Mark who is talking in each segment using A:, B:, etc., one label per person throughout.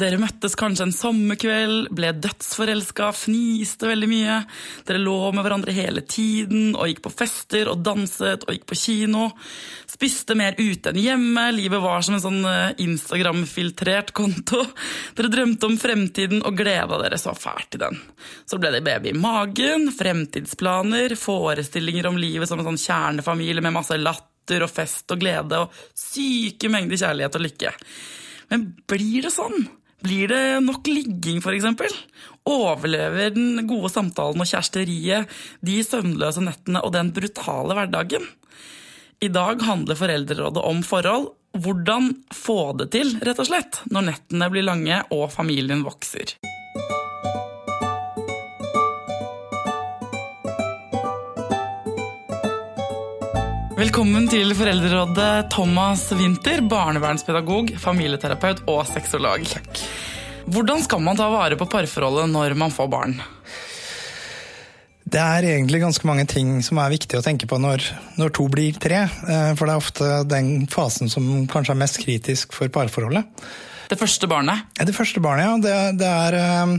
A: Dere møttes kanskje en sommerkveld, ble dødsforelska, fniste veldig mye. Dere lå med hverandre hele tiden og gikk på fester og danset og gikk på kino. Spiste mer ute enn hjemme. Livet var som en sånn eh, Instagram-filtrert konto. Dere drømte om fremtiden og gleda dere så fælt til den. Så ble det baby i magen, fremtidsplaner, forestillinger om livet som en sånn kjernefamilie med masse latter og fest og glede og syke mengder kjærlighet og lykke. Men blir det sånn? Blir det nok ligging, f.eks.? Overlever den gode samtalen og kjæresteriet de søvnløse nettene og den brutale hverdagen? I dag handler Foreldrerådet om forhold. Hvordan få det til, rett og slett, når nettene blir lange og familien vokser. Velkommen til Foreldrerådet, Thomas Winther, barnevernspedagog, familieterapeut og sexolog. Hvordan skal man ta vare på parforholdet når man får barn?
B: Det er egentlig ganske mange ting som er viktig å tenke på når, når, to blir tre. Eh, for det er ofte den fasen som kanskje er mest kritisk for parforholdet.
A: Det første barnet?
B: Det første barnet, ja. Det, det er eh,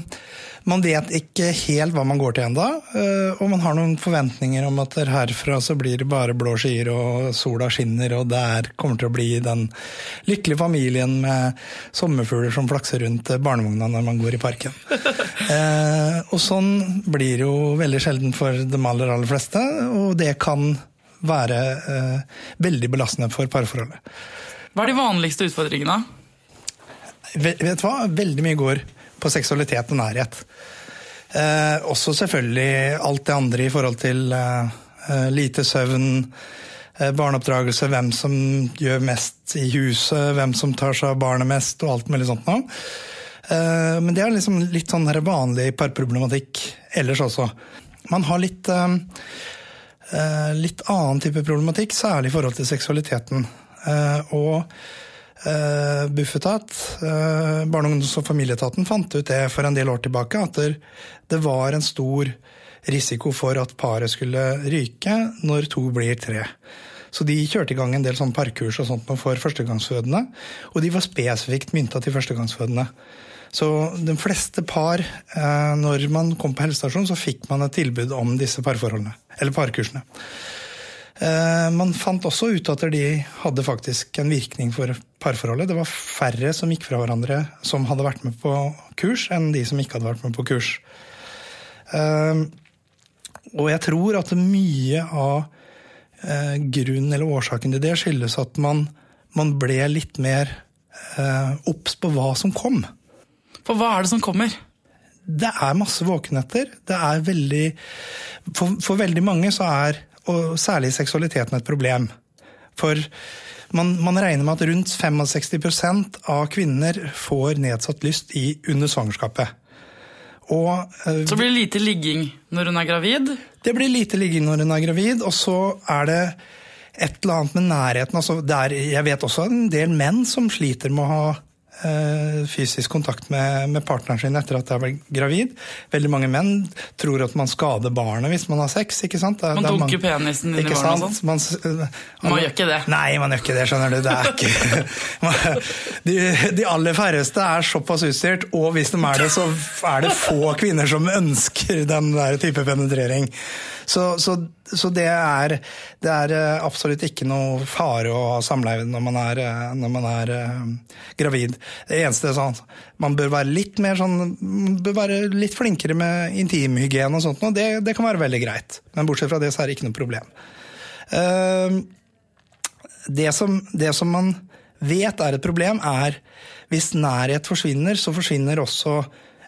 B: man vet ikke helt hva man går til ennå, eh, og man har noen forventninger om at herfra så blir det bare blå skyer og sola skinner, og der kommer til å bli den lykkelige familien med sommerfugler som flakser rundt barnevogna når man går i parken. eh, og sånn blir det jo veldig sjelden for de aller, aller fleste, og det kan være eh, veldig belastende for parforholdet.
A: Hva er de vanligste utfordringene?
B: Vet du hva? Veldig mye går på seksualitet og nærhet. Eh, også selvfølgelig alt det andre i forhold til eh, eh, lite søvn, eh, barneoppdragelse, hvem som gjør mest i huset, hvem som tar seg av barnet mest, og alt mulig sånt noe. Eh, men det er liksom litt sånn vanlig parproblematikk ellers også. Man har litt, eh, litt annen type problematikk, særlig i forhold til seksualiteten. og Uh, Bufetat, eh, Barne-, ungdoms- og familieetaten, fant ut det for en del år tilbake, at det var en stor risiko for at paret skulle ryke når to blir tre. Så de kjørte i gang en del sånn parkurs og sånt for førstegangsfødende. Og de var spesifikt mynta til førstegangsfødende. Så de fleste par, uh, når man kom på helsestasjonen, så fikk man et tilbud om disse parforholdene. Eller parkursene. Eh, man fant også ut at de hadde faktisk en virkning for parforholdet. Det var færre som gikk fra hverandre som hadde vært med på kurs, enn de som ikke hadde vært med på kurs. Eh, og jeg tror at mye av eh, grunnen eller årsaken til det skyldes at man, man ble litt mer obs på hva som kom.
A: For hva er det som kommer?
B: Det er masse våkenetter. Det er veldig for, for veldig mange så er og særlig seksualiteten et problem. For man, man, regner med at rundt 65% av kvinner får nedsatt lyst i, under svangerskapet.
A: Og, uh, så blir det lite ligging når hun er gravid?
B: Det blir lite ligging når hun er gravid, og så er det et eller annet med nærheten. Altså, er, jeg vet også en del menn som sliter med å ha fysisk kontakt med, med, partneren sin etter at de blitt gravid. Veldig mange menn tror at man skader barnet hvis man har sex. ikke sant?
A: Det, man dunker penisen inn i barnet og sånn? Man, man, gjør ikke det.
B: Nei, man gjør ikke det, skjønner du. Det er ikke de, de, aller færreste er såpass utstyrt, og hvis de er det, så er det få kvinner som ønsker den der type penetrering. Så, så, så det, er, det, er, eh, absolutt ikke noe fare å ha samleie når man er, eh, når man er uh, gravid. Det eneste er sånn, Man bør være litt mer sånn, bør være litt flinkere med intimhygiene og sånt, og det, det, kan være veldig greit. Men bortsett fra det, så er det ikke noe problem. Uh, det, som, det som man vet er et problem, er hvis nærhet forsvinner, så forsvinner også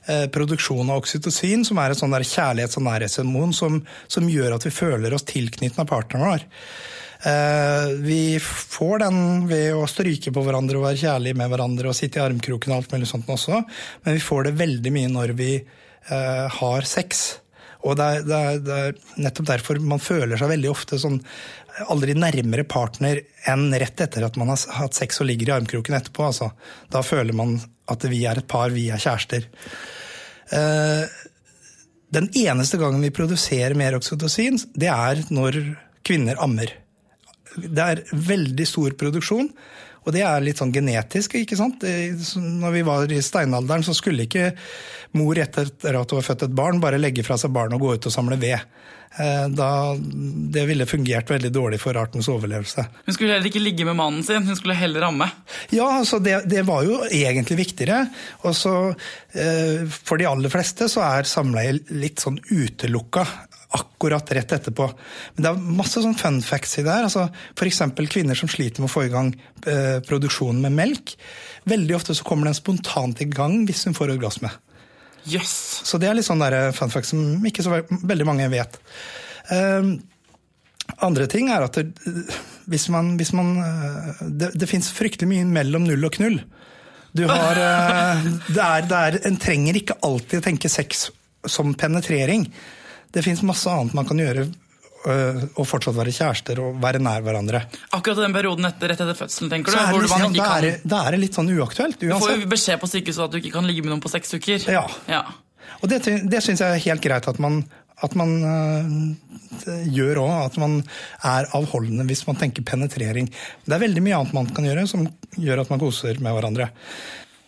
B: produksjon av oksytocin, som er et sånn kjærlighets- og nærhetshormon som, som, gjør at vi føler oss tilknyttet av partneren vår. Eh, vi får den ved å stryke på hverandre og være kjærlige med hverandre og sitte i armkroken og alt mulig sånt også, men vi får det veldig mye når vi eh, har sex. Og det er, det, er, det er, nettopp derfor man føler seg veldig ofte sånn aldri nærmere partner enn rett etter at man har hatt sex og ligger i armkroken etterpå. Altså. Da føler man at vi er et par, vi er kjærester. Eh, den eneste gangen vi produserer mer oksytocin, det er når kvinner ammer. Det er veldig stor produksjon, Og det er litt sånn genetisk. ikke sant? Når vi var i steinalderen, så skulle ikke mor etter at hun var født et barn, bare legge fra seg barnet og gå ut og samle ved. Eh, da, det ville fungert veldig dårlig for artens overlevelse.
A: Hun skulle heller ikke ligge med mannen sin, hun skulle heller ramme.
B: Ja, altså det, det var jo egentlig viktigere. Og så, eh, For de aller fleste så er samleie litt sånn utelukka akkurat rett etterpå. Men det er masse sånn fun facts i det her. Altså, F.eks. kvinner som sliter med å få i gang eh, produksjonen med melk. Veldig ofte så kommer den spontant i gang hvis hun får orgasme.
A: Yes.
B: Så det er litt sånn der fun facts som ikke så veldig mange vet. Um, andre ting er at det, hvis man, hvis man eh, Det, det fins fryktelig mye mellom null og knull. Du har eh, det er, det er, En trenger ikke alltid tenke sex som penetrering. Det fins masse annet man kan gjøre øh, og fortsatt være kjærester og være nær hverandre.
A: Akkurat i den perioden etter, rett etter fødselen, tenker du?
B: Så er det, liksom, da, er, da er det litt sånn uaktuelt.
A: Du får jo beskjed på sykehuset at du ikke kan ligge med noen på seks uker.
B: Ja.
A: ja.
B: Og det, det syns jeg er helt greit at man, at man uh, gjør òg. At man er avholdende hvis man tenker penetrering. Det er veldig mye annet man kan gjøre som gjør at man koser med hverandre.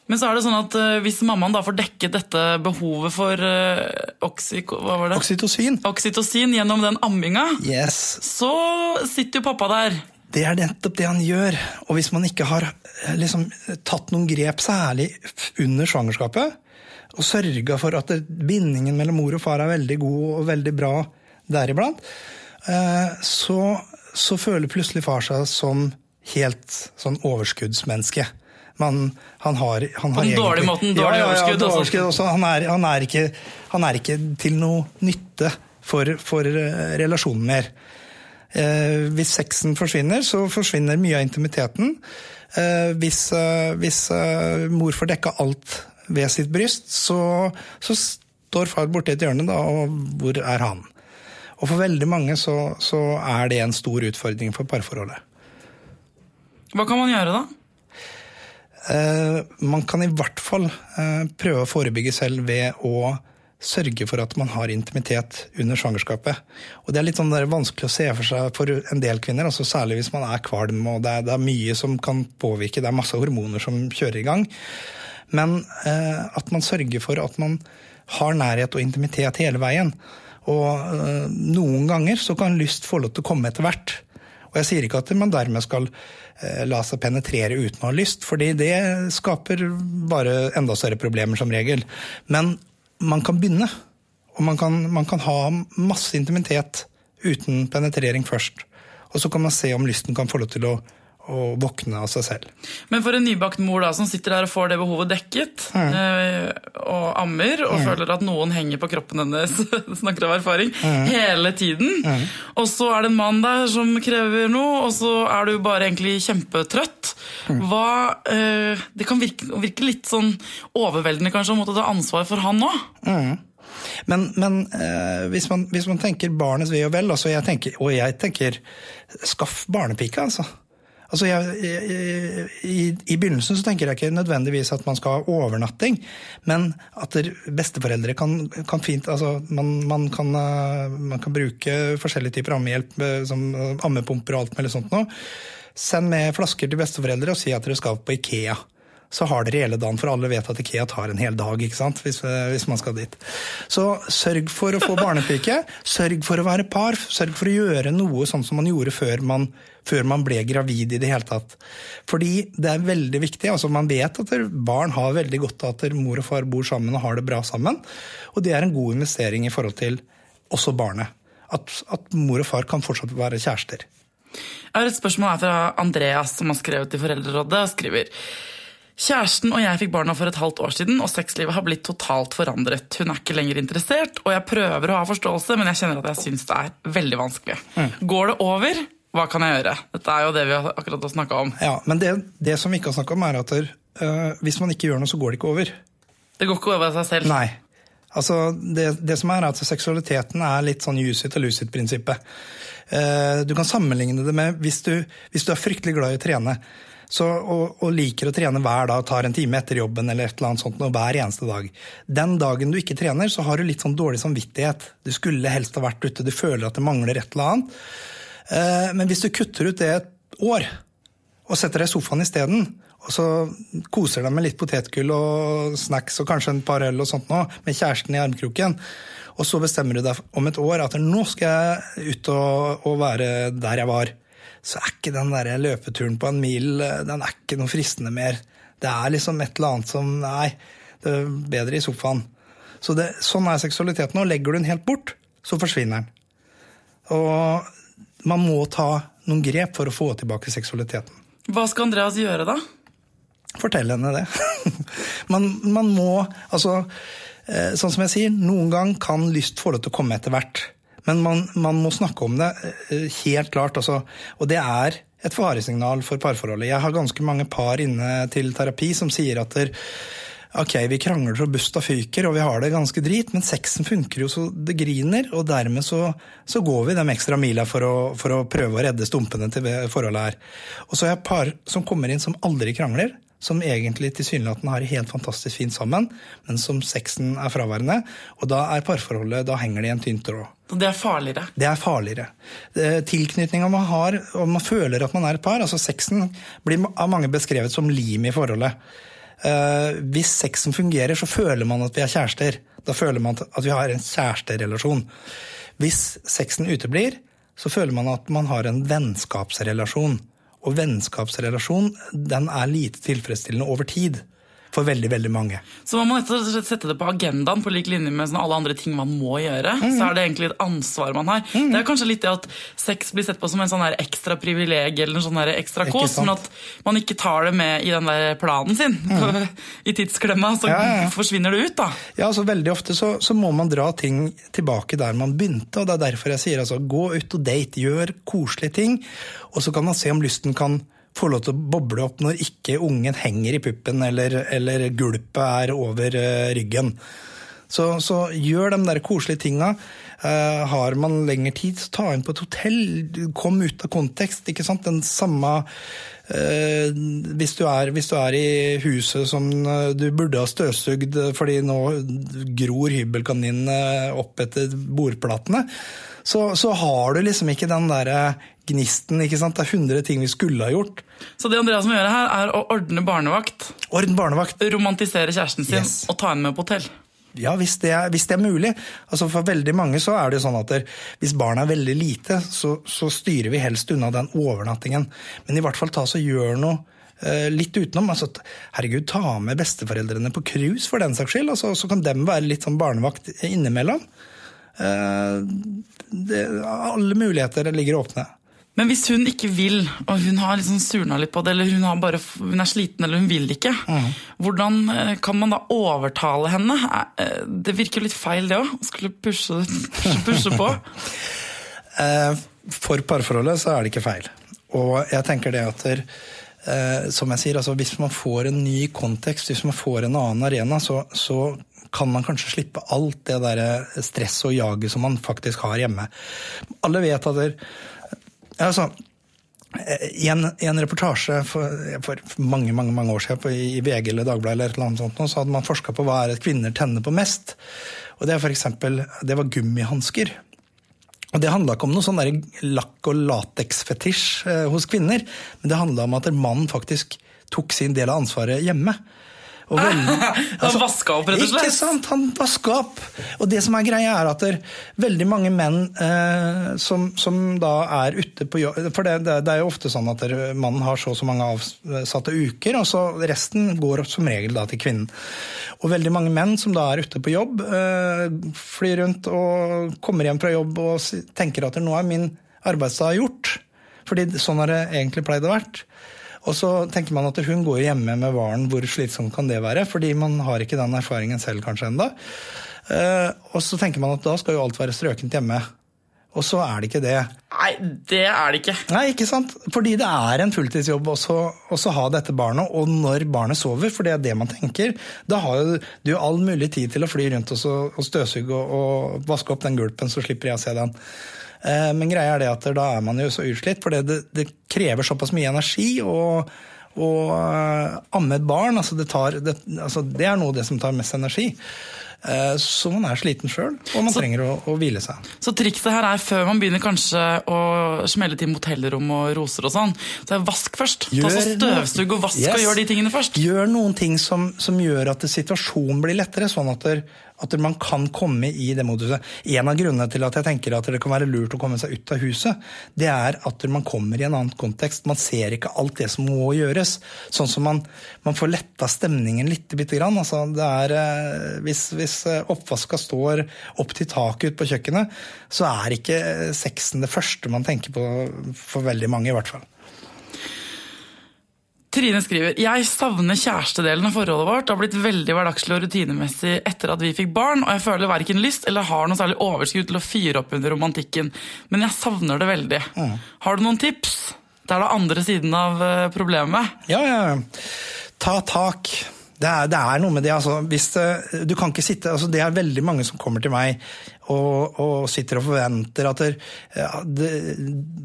A: Men så er det sånn at eh, hvis mammaen da får dekket dette behovet for uh, det?
B: Oksytocin.
A: oksytocin gjennom den amminga,
B: Yes.
A: så sitter jo pappa der.
B: Det er nettopp det han gjør. Og hvis man ikke har eh, liksom, tatt noen grep, særlig under svangerskapet, og sørga for at bindingen mellom mor og far er veldig god og veldig bra deriblant, eh, så, så føler plutselig far seg som helt sånn overskuddsmenneske. Man, han har, han har
A: den dårlige måten, dårlig
B: ja, ja, ja,
A: overskudd,
B: dårlig
A: altså.
B: også. Han, er, han, er ikke, han er ikke til noe nytte for, for eh, relasjonen mer. Eh, hvis sexen forsvinner, så forsvinner mye av intimiteten. Eh, hvis eh, hvis eh, mor får dekka alt ved sitt bryst, så, så står far borti et hjørne, da, og hvor er han? Og for veldig mange så, så er det en stor utfordring for parforholdet.
A: Hva kan man gjøre da?
B: Eh, man kan i hvert fall eh, prøve å forebygge selv ved å sørge for at man har intimitet under svangerskapet. Og Det er litt sånn der vanskelig å se for seg for en del kvinner, altså særlig hvis man er kvalm og det er, det er mye som kan påvirke, det er masse hormoner som kjører i gang. Men eh, at man sørger for at man har nærhet og intimitet hele veien. Og eh, noen ganger så kan lyst få lov til å komme etter hvert. Og jeg sier ikke at man dermed skal eh, la seg penetrere uten å ha lyst, fordi det skaper bare enda større problemer som regel. Men man kan begynne, og man kan, man kan ha masse intimitet uten penetrering først. Og så kan man se om lysten kan få lov til å, å våkne av seg selv.
A: Men for en nybakt mor da, som sitter der og får det behovet dekket, mm. og ammer, og føler at noen henger på kroppen hennes, snakker av erfaring, hele tiden, og så er det en mann der som krever noe, og så er du bare egentlig kjempetrøtt, hva, eh, det kan virke, virke litt sånn overveldende kanskje å måtte ta ansvar for han nå.
B: Men, men eh, hvis, man, hvis man tenker barnets ve og vel, altså jeg tenker, og jeg tenker skaff barnepike, altså. Altså jeg, jeg, i, I begynnelsen så tenker jeg ikke nødvendigvis at man skal ha overnatting, men at besteforeldre kan, kan fint altså man, man, kan, eh, man kan bruke forskjellige typer ammehjelp, eh, som eh, ammepumper og alt mulig sånt nå. Send med flasker til besteforeldre og si at dere skal på Ikea. Så har dere hele dagen, for alle vet at Ikea tar en hel dag ikke sant? Hvis, hvis man skal dit. Så sørg for å få barnepike. Sørg for å være par. Sørg for å gjøre noe sånn som man gjorde før man, før man ble gravid i det hele tatt. Fordi det er veldig viktig. altså Man vet at barn har veldig godt av at mor og far bor sammen og har det bra sammen. Og det er en god investering i forhold til også barnet. At, at mor og far kan fortsatt være kjærester.
A: Jeg har et spørsmål her fra Andreas, som har skrevet til Foreldrerådet. og skriver Kjæresten og jeg fikk barna for et halvt år siden, og sexlivet har blitt totalt forandret. Hun er ikke lenger interessert, og jeg prøver å ha forståelse, men jeg kjenner at jeg syns det er veldig vanskelig. Går det over? Hva kan jeg gjøre? Dette er jo det vi akkurat har snakka om.
B: Ja, Men det, det som vi ikke har snakka om, er at øh, hvis man ikke gjør noe, så går det ikke over.
A: Det går ikke over av seg selv.
B: Nei. Altså, det, det som er, er at seksualiteten er litt sånn use it or lose it-prinsippet. Uh, du kan sammenligne det med hvis du, hvis du er fryktelig glad i å trene så, og, og liker å trene hver dag, tar en time etter jobben eller et eller annet sånt, og hver eneste dag. Den dagen du ikke trener, så har du litt sånn dårlig samvittighet. Du skulle helst ha vært ute, du føler at det mangler et eller annet. Eh, men hvis du kutter ut det et år, og setter deg i sofaen isteden. Og så koser deg med litt potetgull og snacks og kanskje en par øl og sånt nå, med kjæresten i armkroken. Og så bestemmer du deg om et år at nå skal jeg ut og, og være der jeg var. Så er ikke den der løpeturen på en mil den er ikke noe fristende mer. Det er liksom et eller annet som Nei, det er bedre i sofaen. Så det, sånn er seksualiteten. Og legger du den helt bort, så forsvinner den. Og man må ta noen grep for å få tilbake seksualiteten.
A: Hva skal Andreas gjøre, da?
B: Fortell henne det. man, man, må Altså, eh, sånn som jeg sier, noen gang kan lyst få lov til å komme etter hvert. Men man, man, må snakke om det eh, helt klart. Altså, og det er et faresignal for parforholdet. Jeg har ganske mange par inne til terapi som sier at der, ok, vi krangler så busta fyker, og vi har det ganske drit, men sexen funker jo så det griner, og dermed så, så går vi de ekstra mila for å, for å, prøve å redde stumpene til forholdet her. Og så har jeg par som kommer inn som aldri krangler, som egentlig tilsynelatende har det helt fantastisk fint sammen, men som sexen er fraværende. Og da er parforholdet, da henger det i en tynn tråd.
A: Og det er farligere?
B: Det er farligere. Tilknytninga man har, og man føler at man er et par, altså sexen blir av mange beskrevet som lim i forholdet. Uh, hvis sexen fungerer, så føler man at vi er kjærester. Da føler man at vi har en kjæresterelasjon. Hvis sexen uteblir, så føler man at man har en vennskapsrelasjon. Og vennskapsrelasjon den er lite tilfredsstillende over tid for veldig veldig mange.
A: Så man må sette det på agendaen på lik linje med sånn alle andre ting man må gjøre. Mm. Så er det egentlig et ansvar man har. Mm. Det er kanskje litt det at sex blir sett på som en sånn ekstra privilegium eller en sånn ekstra kos, men at man ikke tar det med i den der planen sin. Mm. I tidsklemma, så ja, ja. forsvinner det ut, da.
B: Ja, altså Veldig ofte så, så, må man dra ting tilbake der man begynte, og det er derfor jeg sier altså gå ut og date, gjør koselige ting, og så kan man se om lysten kan får lov til å boble opp når ikke ungen henger i puppen eller, eller gulpet er over uh, ryggen. Så, så, gjør de der koselige tinga. Uh, har man lengre tid, så ta inn på et hotell. Kom ut av kontekst. ikke sant? Den samme uh, hvis, du er, hvis, du er, i huset som du burde ha støvsugd fordi nå gror hybelkaninene opp etter bordplatene, så, så, har du liksom ikke den derre gnisten. ikke sant? Det er 100 ting vi skulle ha gjort.
A: Så det Andreas må gjøre her, er å ordne barnevakt.
B: Ordne barnevakt.
A: Romantisere kjæresten sin yes. og ta henne med på hotell.
B: Ja, hvis det, er, hvis det er mulig. Altså For veldig mange så er det sånn at der, hvis barnet er veldig lite, så, så, styrer vi helst unna den overnattingen. Men i hvert fall ta så gjør noe uh, litt utenom. altså Herregud, ta med besteforeldrene på cruise for den saks skyld. Altså, så kan dem være litt sånn barnevakt innimellom. Uh, det, alle muligheter ligger åpne.
A: Men hvis hun ikke vil, og hun har liksom surna litt på det, eller hun, bare, hun, er sliten eller hun vil ikke, mm. hvordan eh, kan man da overtale henne? Eh, det virker jo litt feil, det òg. Skulle pushe, pushe, pushe på.
B: Eh, for parforholdet så er det ikke feil. Og jeg tenker det at der, som jeg sier, altså Hvis man får en ny kontekst, hvis man får en annen arena, så, så kan man kanskje slippe alt det der stresset og jaget som man faktisk har hjemme. Alle vet at der, Altså, i en, i en, reportasje for, for, mange mange, mange år siden på, i VG eller Dagbladet eller et eller annet sånt, så hadde man forska på hva er det kvinner tenner på mest. Og Det, for eksempel, det var gummihansker. Og Det handla ikke om noe sånn lakk- og lateksfetisj eh, hos kvinner, men det handla om at mannen faktisk tok sin del av ansvaret hjemme.
A: Og vel, altså, han vaska opp, rett og slett?
B: Ikke sant, han vaska opp. Og det som er greia, er at det er veldig mange menn eh, som, som, da er ute på jobb For det, det, det er jo ofte sånn at mannen har så og så mange avsatte uker, og så resten går som regel da til kvinnen. Og veldig mange menn som da er ute på jobb, eh, flyr rundt og kommer hjem fra jobb og tenker at nå er min arbeidsdag gjort. Fordi sånn har det egentlig pleid å vært. Og så tenker man at hun går hjemme med varen, hvor slitsomt kan det være? Fordi man har ikke den erfaringen selv kanskje enda. Eh, og så tenker man at da skal jo alt være strøkent hjemme. Og så er det ikke det.
A: Nei, det er det ikke.
B: Nei, ikke sant? Fordi det er en fulltidsjobb også å ha dette barnet, og når barnet sover, for det er det man tenker. Da har du all mulig tid til å fly rundt og, støvsuge og, og vaske opp den gulpen, så slipper jeg å se den. Eh, men greia er det at da er man jo så utslitt, for det, det krever såpass mye energi. og å uh, amme et barn, altså det, tar, det, altså det, er noe av det som tar mest energi. Eh, så man er sliten sjøl, og man
A: Så-
B: trenger å, å hvile seg.
A: Så trikset her er før man begynner kanskje å smelle til motellrom og roser og sånn, så er vask først. Ta så
B: støvstug
A: Støvsug og vask
B: Yes.
A: og gjør de tingene først.
B: Gjør noen ting som, som gjør at situasjonen blir lettere, sånn at, der, at man kan komme i det moduset. En av grunnene til at jeg tenker at det kan være lurt å komme seg ut av huset, det er at man kommer i en annen kontekst. Man ser ikke alt det som må gjøres. Sånn som man, man får letta stemningen litt. Bitte grann. Altså, det er, eh, hvis, hvis eh, oppvaska står opp til taket ute på kjøkkenet, så er ikke sexen det første man tenker på for veldig mange, i hvert fall.
A: Trine skriver jeg savner kjærestedelen av forholdet vårt. Det har blitt veldig hverdagslig og rutinemessig etter at vi fikk barn, og jeg føler verken lyst eller har noe særlig overskudd til å fyre opp under romantikken. Men jeg savner det veldig. Har du noen tips? Det er da andre siden av eh, problemet.
B: Ja, ja. Ta tak. Det er, det er noe med det, altså. Hvis det, du kan ikke sitte altså Det er veldig mange som kommer til meg og, og sitter og forventer at det, ja, det,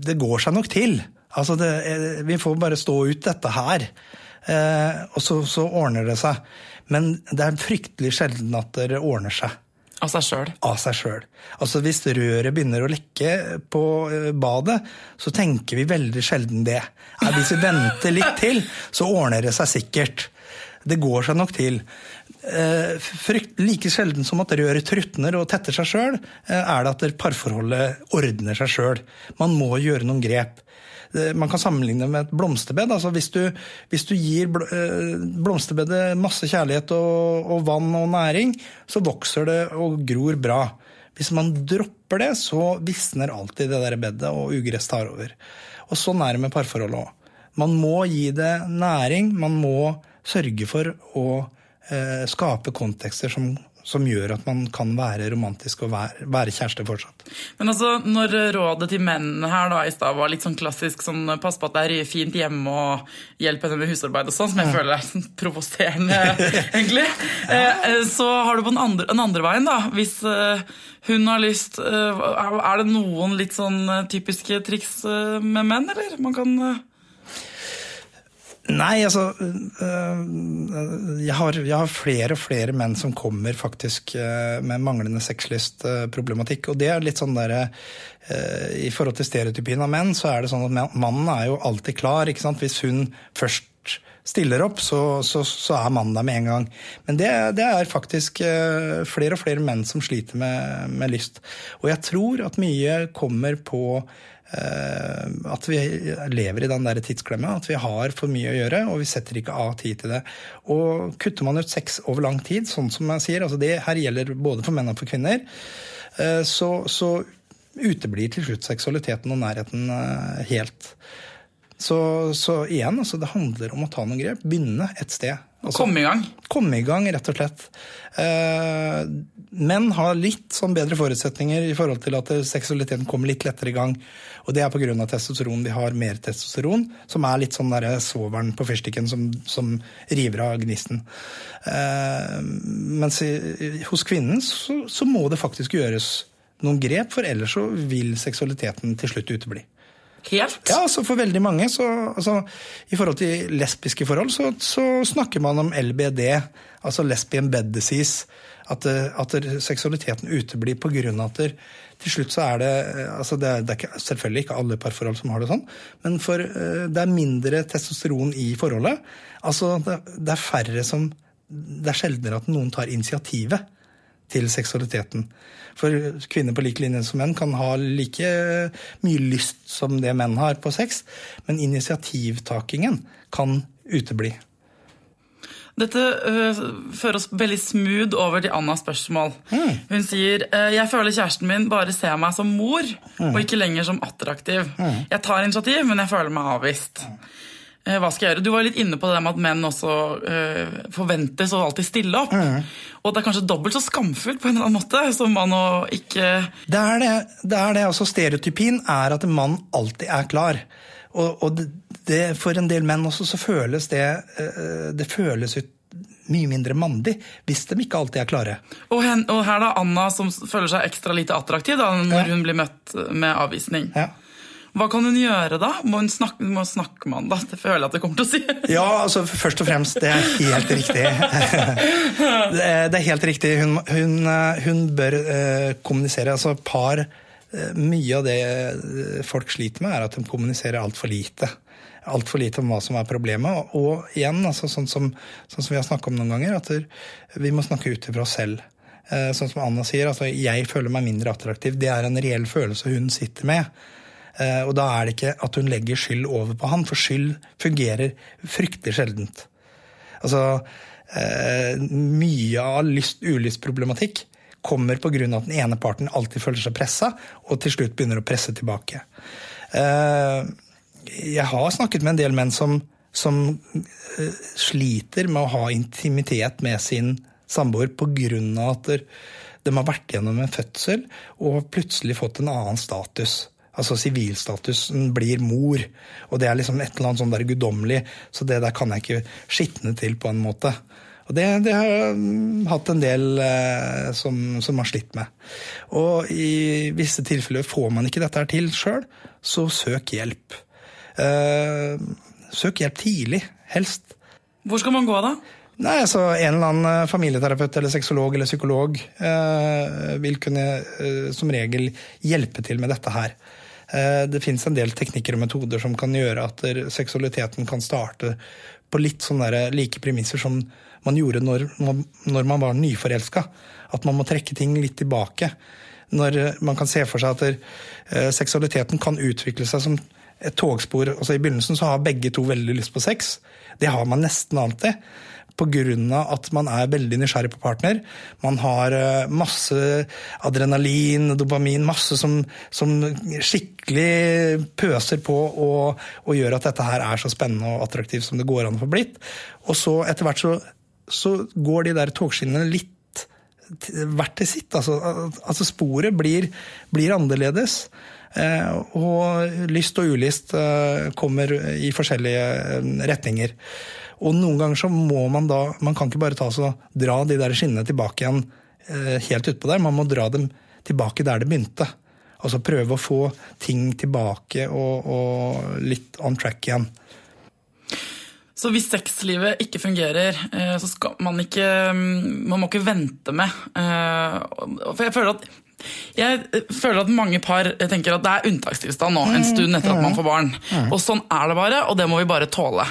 B: det går seg nok til. Altså, det, vi får bare stå ut dette her. Eh, og så, så ordner det seg. Men det er fryktelig sjelden at det ordner seg
A: Av seg sjøl.
B: av seg sjøl. Altså hvis røret begynner å lekke på eh, badet, så tenker vi veldig sjelden det. Eh, Hvis vi venter litt til, så ordner det seg sikkert. Det går seg nok til. Eh, Frykt, like sjelden som at røret trutner og tetter seg sjøl, er det at parforholdet ordner seg sjøl. Man må gjøre noen grep. Eh, Man kan sammenligne med et blomsterbed. Altså hvis, du, hvis du gir eh, blomsterbedet masse kjærlighet og, og vann og næring, så vokser det og gror bra. Hvis man dropper det, så visner alltid det der bedet, og ugress tar over. Og sånn er det med parforholdet òg. Man må gi det næring. Man må sørge for å eh, skape kontekster som, som gjør at man kan være romantisk og være, være kjæreste fortsatt.
A: Men altså, når rådet til mennene her da i stad var litt sånn klassisk sånn pass på at det er fint hjemme og hjelp henne med husarbeid og sånn, som jeg føler er sånn provoserende, egentlig, eh, eh, så har du på den andre, den andre veien, da. Hvis eh, hun har lyst Er det noen litt sånn typiske triks med menn, eller? Man kan
B: Nei, altså øh, jeg har, jeg har flere og flere menn som kommer faktisk øh, med manglende sexlystproblematikk. Og det er litt sånn øh, I forhold til stereotypien av menn, så er det sånn at mannen er jo alltid klar. ikke sant? Hvis hun først stiller opp, så, så, så er mannen der med en gang. Men det, det er faktisk flere og flere menn som sliter med, med lyst. Og jeg tror at mye kommer på Eh, at vi lever i den der tidsklemma, at vi har for mye å gjøre, og vi setter ikke av tid til det. Og kutter man ut sex over lang tid, sånn som jeg sier, altså det her gjelder både for menn og for kvinner, eh, så, så uteblir til slutt seksualiteten og nærheten eh, helt. Så, så igjen, altså det handler om å ta noen grep. Begynne et sted. Altså,
A: komme i gang.
B: komme i gang, rett og slett. Eh, menn har litt sånn bedre forutsetninger i forhold til at seksualiteten kommer litt lettere i gang. Og det er pga. testosteron. Vi har mer testosteron, som er litt sånn der svovelen på fyrstikken som, som river av gnisten. Eh, mens i, hos kvinnen så, så må det faktisk gjøres noen grep, for ellers så vil seksualiteten til slutt utebli.
A: Helt.
B: Ja, altså For veldig mange, så, altså, i forhold til lesbiske forhold, så, så snakker man om LBD, altså lesbian bed disease. At, eh, at seksualiteten uteblir pga. at der, til slutt så er det altså det, er, det er ikke, selvfølgelig ikke alle parforhold som har det sånn, men for, eh, det er mindre testosteron i forholdet. Altså det, det er færre som Det er sjeldnere at noen tar initiativet til seksualiteten. For kvinner på lik linje som menn kan ha like mye lyst som det menn har på sex, men initiativtakingen kan utebli.
A: Dette øh, fører oss veldig smooth over til Annas spørsmål. Hun sier øh, jeg føler kjæresten min bare ser meg som mor, og ikke lenger som attraktiv. Jeg tar initiativ, men jeg føler meg avvist. Eh, Hva skal jeg gjøre? Du var litt inne på det der med at menn også øh, forventes å alltid stille opp. Og det er kanskje dobbelt så skamfullt på en eller annen måte som man å ikke
B: Det er det. det, er det. Altså, stereotypien er at en mann alltid er klar. Og, og det, det, for en del menn også så føles det eh, Det føles ut mye mindre mandig hvis de ikke alltid er klare.
A: og, hen, og her da Anna som føler seg ekstra lite attraktiv da, når
B: Ja.
A: hun blir møtt med avvisning.
B: Ja.
A: Hva kan hun gjøre da? Må hun snakke, må snakke med han da? Det føler jeg at det kommer til å si.
B: Ja, altså først og fremst, det er helt riktig. Det er, helt riktig. Hun, hun, eh, hun bør eh, kommunisere. Altså par eh, Mye av det folk sliter med, er at de kommuniserer altfor lite. Altfor lite om hva som er problemet. Og igjen, altså, sånn, som, sånn som vi har snakka om noen ganger, at vi må snakke ut fra oss selv. Sånn som Anna sier, altså jeg føler meg mindre attraktiv. Det er en reell følelse hun sitter med. Eh, og da er det ikke at hun legger skyld over på han, for skyld fungerer fryktelig sjeldent. Altså, eh, mye av lyst-ulyst-problematikk kommer pga. at den ene parten alltid føler seg pressa, og til slutt begynner å presse tilbake. Jeg har snakket med en del menn som, som sliter med å ha intimitet med sin samboer pga. at de har vært gjennom en fødsel og plutselig fått en annen status. Altså Sivilstatusen blir mor, og det er liksom et eller annet sånn der guddommelig. Så det der kan jeg ikke skitne til på en måte. Og det, det har jeg mm, hatt en del eh, som, som, har slitt med. Og i visse tilfeller får man ikke dette her til sjøl, så søk hjelp. Eh, søk hjelp tidlig, helst.
A: Hvor skal man gå da?
B: Nei, altså En eller annen eh, familieterapeut eller sexolog eller psykolog eh, vil kunne eh, som regel hjelpe til med dette her. Eh, det fins en del teknikker og metoder som kan gjøre at seksualiteten kan starte på litt sånne like premisser som man gjorde når, når man var nyforelska. At man må trekke ting litt tilbake. Når man kan se for seg at eh, seksualiteten kan utvikle seg som et togspor. Altså I begynnelsen så har begge to veldig lyst på sex. Det har man nesten alltid pga. at man er veldig nysgjerrig på partner. Man har eh, masse adrenalin, dopamin, masse som, som skikkelig pøser på og, og, gjør at dette her er så spennende og attraktivt som det går an å få blitt. Og så etter hvert så, så går de der togskinnene litt hvert til sitt. Altså, altså sporet blir, blir annerledes. Eh, og lyst og ulyst eh, kommer i forskjellige eh, retninger. Og noen ganger så må man da Man kan ikke bare ta så dra de der skinnene tilbake igjen eh, helt utpå der. Man må dra dem tilbake der det begynte. Altså prøve å få ting tilbake og, og litt on track igjen.
A: Så hvis sexlivet ikke fungerer, eh, så skal man ikke Man må ikke vente med. Eh, for jeg føler at jeg føler at mange par tenker at det er unntakstilstand nå, en stund etter at man får barn. Og sånn er det bare, og det må vi bare tåle.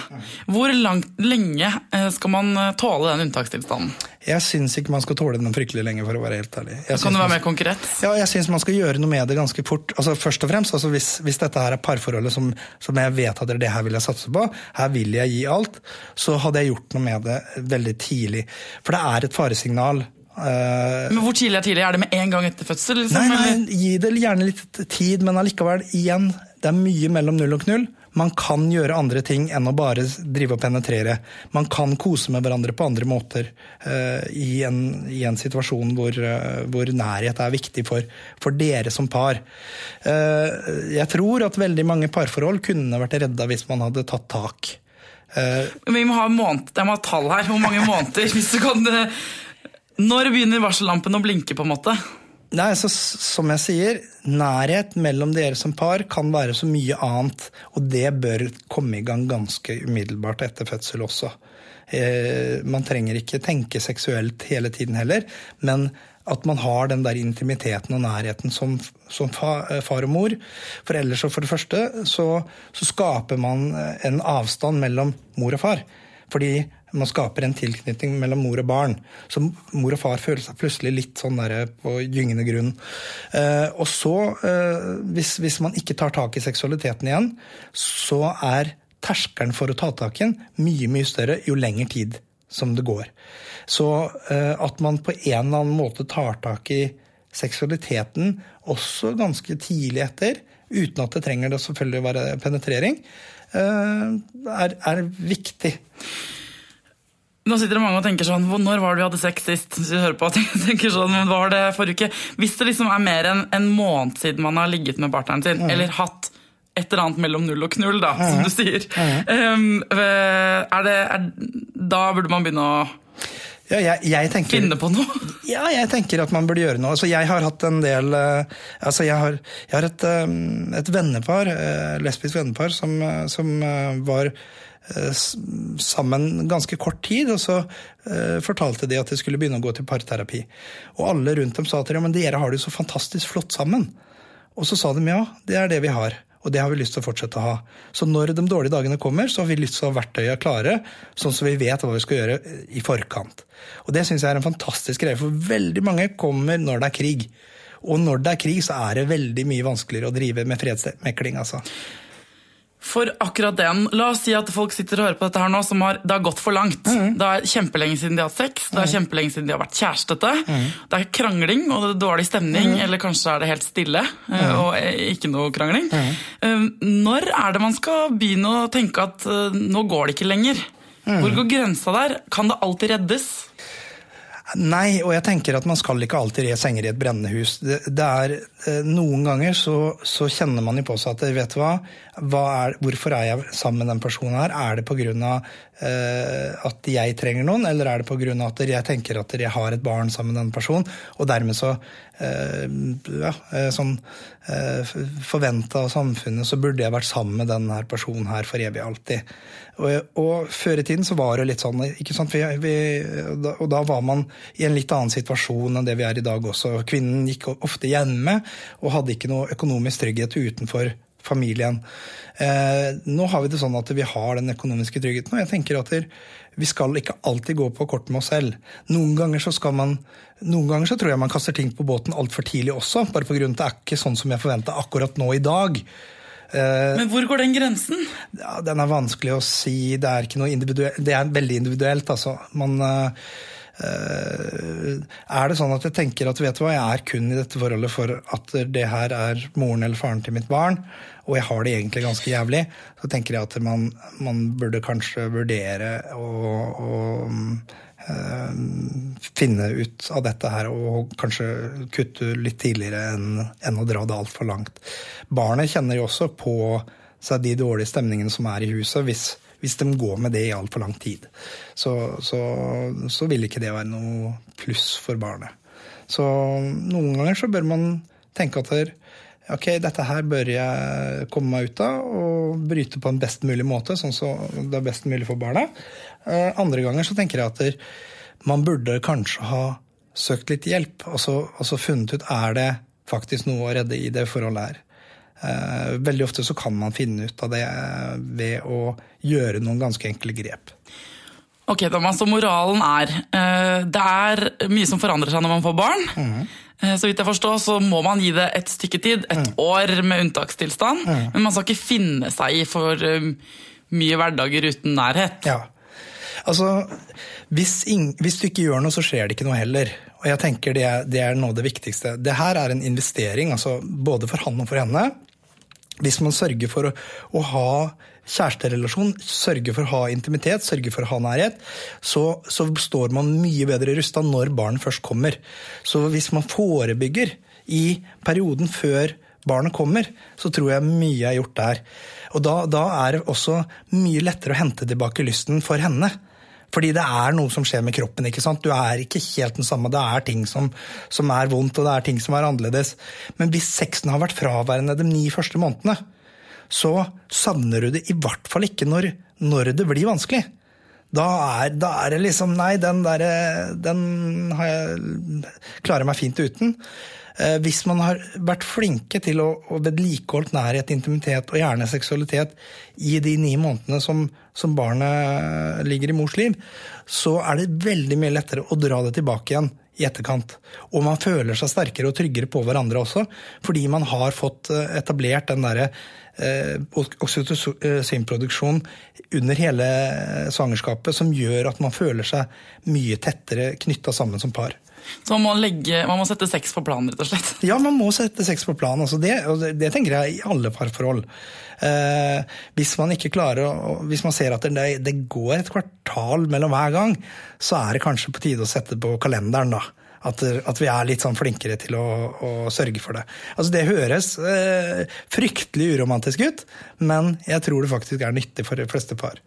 A: Hvor langt, lenge eh, skal man eh, tåle den unntakstilstanden?
B: Jeg syns ikke man skal tåle den fryktelig lenge, for å være helt ærlig.
A: Jeg kan du være mer konkret?
B: Ja, jeg syns man skal gjøre noe med det ganske fort. Altså Først og fremst, altså, hvis, hvis, dette her er parforholdet som, som jeg vet at det her vil jeg satse på, her vil jeg gi alt, så hadde jeg gjort noe med det veldig tidlig. For det er et faresignal
A: men Hvor tidlig er tidlig? Er det med en gang etter fødsel?
B: Liksom, nei, nei, Gi det gjerne litt tid, men allikevel, igjen, det er mye mellom null og knull. Man kan gjøre andre ting enn å bare drive og penetrere. Man kan kose med hverandre på andre måter uh, i, en, i, en, situasjon hvor, uh, hvor, nærhet er viktig for, for dere som par. jeg tror at veldig mange parforhold kunne vært redda hvis man hadde tatt tak.
A: vi må ha måned, jeg må ha tall her. Hvor mange måneder? hvis du kan... Når begynner varsellampen å blinke? på en måte?
B: Nei, så, Som jeg sier, nærhet mellom dere som par kan være så mye annet. Og det bør komme i gang ganske umiddelbart etter fødsel også. Eh, man trenger ikke tenke seksuelt hele tiden heller, men at man har den der intimiteten og nærheten som, som far og mor. For ellers, for det første, så, så skaper man en avstand mellom mor og far. Fordi man skaper en tilknytning mellom mor og barn. Så mor og far føler seg plutselig litt sånn der på gyngende grunn. Eh, og så, eh, hvis, hvis, man ikke tar tak i seksualiteten igjen, så er terskelen for å ta tak i den mye, mye større jo lengre tid som det går. Så eh, at man på en eller annen måte tar tak i seksualiteten også ganske tidlig etter, uten at det trenger det selvfølgelig å være penetrering, er, er viktig.
A: Nå sitter det mange og tenker sånn Når var det vi hadde sex sist? Hvis vi hører på, tenker sånn, var det forrige uke? Hvis det liksom er mer enn en måned siden man har ligget med partneren sin, mm. eller hatt et eller annet mellom null og knull, da, mm. som du sier, mm. um, er det, er, da burde man begynne å
B: ja, jeg, jeg tenker,
A: finne på noe?
B: Ja, jeg tenker at man burde gjøre noe. Altså, jeg har hatt en del uh, altså, Jeg har, jeg har et, um, et, vennepar, uh, lesbisk vennepar, som, uh, som var sammen ganske kort tid, og så fortalte de at de skulle begynne å gå til parterapi. Og alle rundt dem sa til dem men dere har det jo så fantastisk flott sammen. Og så sa de ja, det er det vi har. Og det har vi lyst til å fortsette å ha. Så når de dårlige dagene kommer, så har vi lyst til å ha verktøya klare, sånn så vi vet hva vi skal gjøre i forkant. Og det syns jeg er en fantastisk greie, for veldig mange kommer når det er krig. Og når det er krig, så er det veldig mye vanskeligere å drive med fredsmekling. altså.
A: For akkurat den. La oss si at folk sitter og hører på dette her nå, som har, det har gått for langt. Mm. Det er kjempelenge siden de har hatt sex, det er mm. kjempelenge siden de har vært kjærestete. Mm. Det er krangling og det er dårlig stemning, mm. eller kanskje er det helt stille eh, mm. og ikke noe krangling. Mm. Eh, når er det man skal begynne å tenke at eh, nå går det ikke lenger? Hvor går grensa der? Kan det alltid reddes?
B: Nei, og jeg tenker at man skal ikke alltid re senger i et brennende hus. Det, det er, noen ganger så, så, kjenner man jo på seg at vet du hva, er, hvorfor er jeg sammen med den personen her? Er det pga. Uh, at jeg trenger noen, eller er det pga. at jeg tenker at jeg har et barn sammen med den personen, og dermed så uh, ja, uh, sånn forventa av samfunnet så burde jeg vært sammen med denne personen her for evig alltid. Og, og, før i tiden så var det litt sånn, ikke sant? Vi, vi, og da var man i en litt annen situasjon enn det vi er i dag også. Kvinnen gikk ofte hjemme og hadde ikke noe økonomisk trygghet utenfor familien. Eh, nå har vi det sånn at vi har den økonomiske tryggheten, og jeg tenker at vi skal ikke alltid gå på kort med oss selv. Noen ganger så skal man noen ganger så tror jeg man kaster ting på båten altfor tidlig også, bare på grunn av at det er ikke sånn som jeg forventa akkurat nå i dag.
A: Eh, Men hvor går den grensen?
B: Ja, den er vanskelig å si. Det er, det er veldig individuelt. Altså. Man, Uh, er det sånn at jeg tenker at vet du hva, jeg er kun i dette forholdet for at det her er moren eller faren til mitt barn, og jeg har det egentlig ganske jævlig, så tenker jeg at man, man burde kanskje vurdere å, å uh, finne ut av dette her og kanskje kutte litt tidligere enn, enn å dra det altfor langt. Barnet kjenner jo også på seg de dårlige stemningene som er i huset. hvis hvis de går med det i altfor lang tid, så, så, så, vil ikke det være noe pluss for barnet. Så noen ganger så bør man tenke at ok, dette her bør jeg komme meg ut av og bryte på en best mulig måte, sånn så det er best mulig for barna. Eh, andre ganger så tenker jeg at man burde kanskje ha søkt litt hjelp, og så, og så funnet ut er det faktisk noe å redde i det forholdet her. Eh, veldig ofte så kan man finne ut av det ved å gjøre noen ganske enkle grep.
A: Ok, Thomas, så moralen er eh, det er mye som forandrer seg når man får barn. Mm. Eh, så vidt jeg forstår, så må man gi det et stykke tid, et mm. år med unntakstilstand. Mm. Men man skal ikke finne seg i for eh, mye hverdager uten nærhet.
B: Ja. Altså, hvis, hvis, du ikke gjør noe, så skjer det ikke noe heller. Og jeg tenker det er, det er noe av det viktigste. Det her er en investering, altså både for han og for henne. Hvis man sørger for å, å ha kjæresterelasjon, sørger for å ha intimitet, sørger for å ha nærhet, så, så står man mye bedre rusta når barnet først kommer. Så hvis man forebygger i perioden før barnet kommer, så tror jeg mye er gjort der. Og da, da er det også mye lettere å hente tilbake lysten for henne. Fordi det er noe som skjer med kroppen. ikke sant? Du er ikke helt den samme. Det er ting som, som er vondt, og det er ting som er annerledes. Men hvis sexen har vært fraværende de ni første månedene, så savner du det i hvert fall ikke når, når det blir vanskelig. Da er, da er, det liksom Nei, den der, den har jeg, klarer meg fint uten. Eh, hvis man har vært flinke til å, å vedlikeholde nærhet, intimitet og gjerne seksualitet i de ni månedene som, som, barnet ligger i mors liv, så er det veldig mye lettere å dra det tilbake igjen i etterkant. Og man føler seg sterkere og tryggere på hverandre også, fordi man har fått eh, etablert den derre Eh, oksytocinproduksjon under hele svangerskapet som gjør at man føler seg mye tettere knytta sammen som par.
A: Så man må, legge, man må, sette sex på planen, rett og slett?
B: Ja, man må sette sex på planen. Altså det, det, det, tenker jeg i alle parforhold. Eh, hvis man ikke klarer hvis man ser at det, det, går et kvartal mellom hver gang, så er det kanskje på tide å sette på kalenderen, da at, at, vi er litt sånn flinkere til å, å sørge for det. Altså Det høres eh, fryktelig uromantisk ut, men jeg tror det faktisk er nyttig for de fleste par.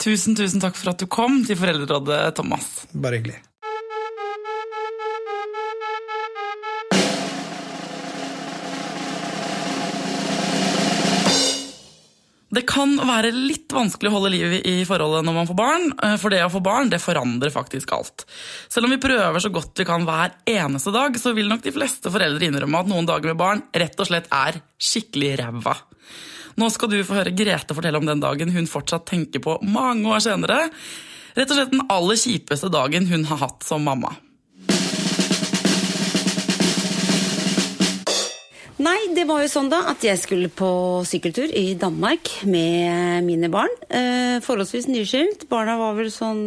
A: Tusen, tusen takk for at du kom til Foreldrerådet, Thomas.
B: Bare hyggelig.
A: Det kan være litt vanskelig å holde liv i forholdet når man får barn, eh, for det å få barn det forandrer faktisk alt. Selv om vi prøver så godt vi kan hver eneste dag, så vil nok de fleste foreldre innrømme at noen dager med barn rett og slett er skikkelig ræva. Nå skal du få høre Grete fortelle om den dagen hun fortsatt tenker på mange år senere. Rett og slett den aller kjipeste dagen hun har hatt som mamma.
C: Nei, det var jo sånn da at jeg skulle på sykkeltur i Danmark med mine barn. Eh, forholdsvis nyskilt. Barna var vel sånn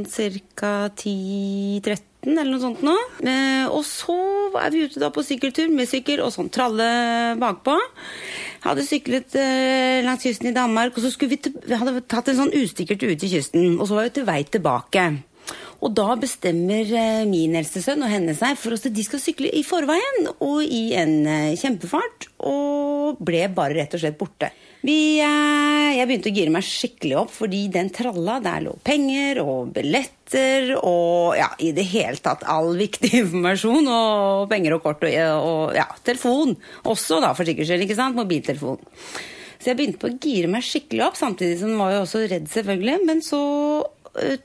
C: ca. 10-13 eller noe sånt nå. Eh, og så er vi ute da på sykkeltur med sykkel og sånn tralle bakpå. Hadde syklet eh, langs kysten i Danmark, og så vi, til, vi hadde tatt en sånn ustikkert ut til kysten. Og så var vi til vei tilbake. Og da bestemmer eh, min eldste sønn og henne seg for at de skal sykle i forveien og i en eh, kjempefart, og ble bare rett og slett borte. Vi, eh, jeg begynte å gire meg skikkelig opp, fordi den tralla, der lå penger og billetter og ja, i det hele tatt all viktig informasjon og penger og kort og, og ja, telefon. Også da, for sikkerhets skyld, ikke sant? Mobiltelefon. Så jeg begynte på å gire meg skikkelig opp, samtidig som var jo også redd, selvfølgelig. Men så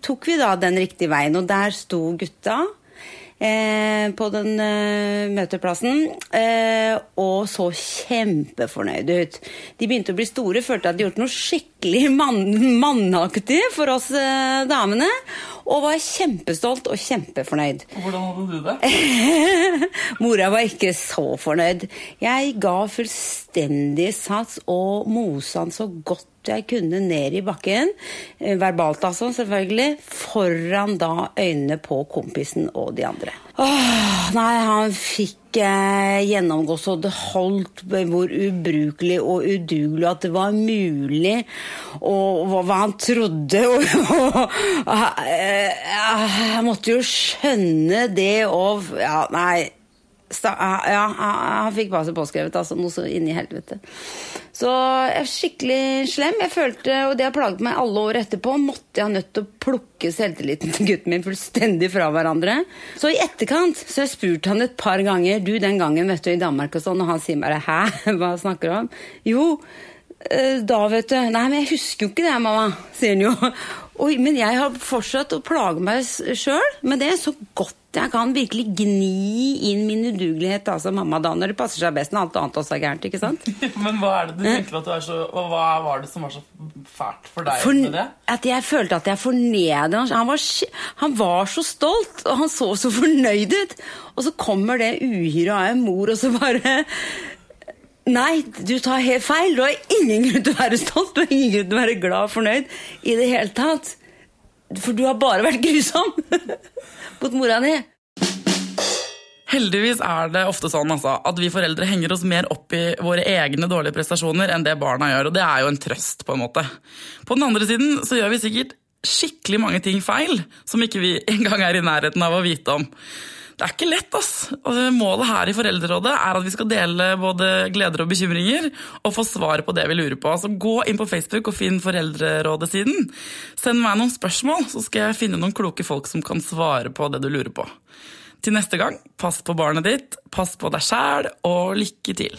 C: tok vi da den riktige veien, og der sto gutta. Eh, på den eh, møteplassen, eh, og så kjempefornøyde ut. De begynte å bli store, følte at de gjort noe skikkelig mann mannaktig for oss eh, damene. Og var kjempestolt og kjempefornøyd.
A: Hvordan hadde du det?
C: Mora var ikke så fornøyd. Jeg ga fullstendig sats og mosa han så godt jeg kunne ned i bakken, eh, verbalt altså, selvfølgelig, foran da øynene på kompisen og de andre. Åh, nei, han fikk eh, gjennomgå så det holdt hvor ubrukelig og udugelig at det var mulig, og hva han trodde. Og, og, eh, jeg måtte jo skjønne det og Ja, nei. Ja, han fikk bare seg påskrevet, altså. Noe så inni helvete. Så jeg er skikkelig slem. Jeg følte, og det har plaget meg alle år etterpå, måtte jeg ha nødt til å plukke selvtilliten til gutten min fullstendig fra hverandre. Så i etterkant så har jeg spurt han et par ganger. Du, den gangen vet du, i Danmark og sånn, og han sier bare 'hæ, hva snakker du om?' Jo, eh, da, vet du. Nei, men jeg husker jo ikke det, mamma, sier han jo. Oi, men jeg har fortsatt å plage meg sjøl med det så godt jeg kan. Virkelig gni inn min udugelighet som mamma da, når det passer seg best når alt annet også er gærent. ikke sant?
A: men hva er det du tenker at du er så, og hva var det som var så fælt for deg
C: for,
A: med det?
C: At jeg følte at jeg fornedra han, var, han var så stolt, og han så så fornøyd ut. Og så kommer det uhyret av en mor, og så bare Nei, du tar helt feil. Du har ingen grunn til å være stolt, du har ingen grunn til å være glad og fornøyd i det hele tatt. For du har bare vært grusom mot mora di.
A: Heldigvis er det ofte sånn altså, at vi foreldre henger oss mer opp i våre egne dårlige prestasjoner enn det barna gjør, og det er jo en trøst. På en måte. På den andre siden så gjør vi sikkert skikkelig mange ting feil som ikke vi engang er i nærheten av å vite om. Det er ikke lett, ass. Altså, målet her i Foreldrerådet er at vi skal dele både gleder og bekymringer og få svar på det vi lurer på. Så gå inn på Facebook og finn Foreldrerådet-siden. Send meg noen spørsmål, så skal jeg finne noen kloke folk som kan svare på det du lurer på. Til neste gang, pass på barnet ditt, pass på deg sjæl, og lykke til.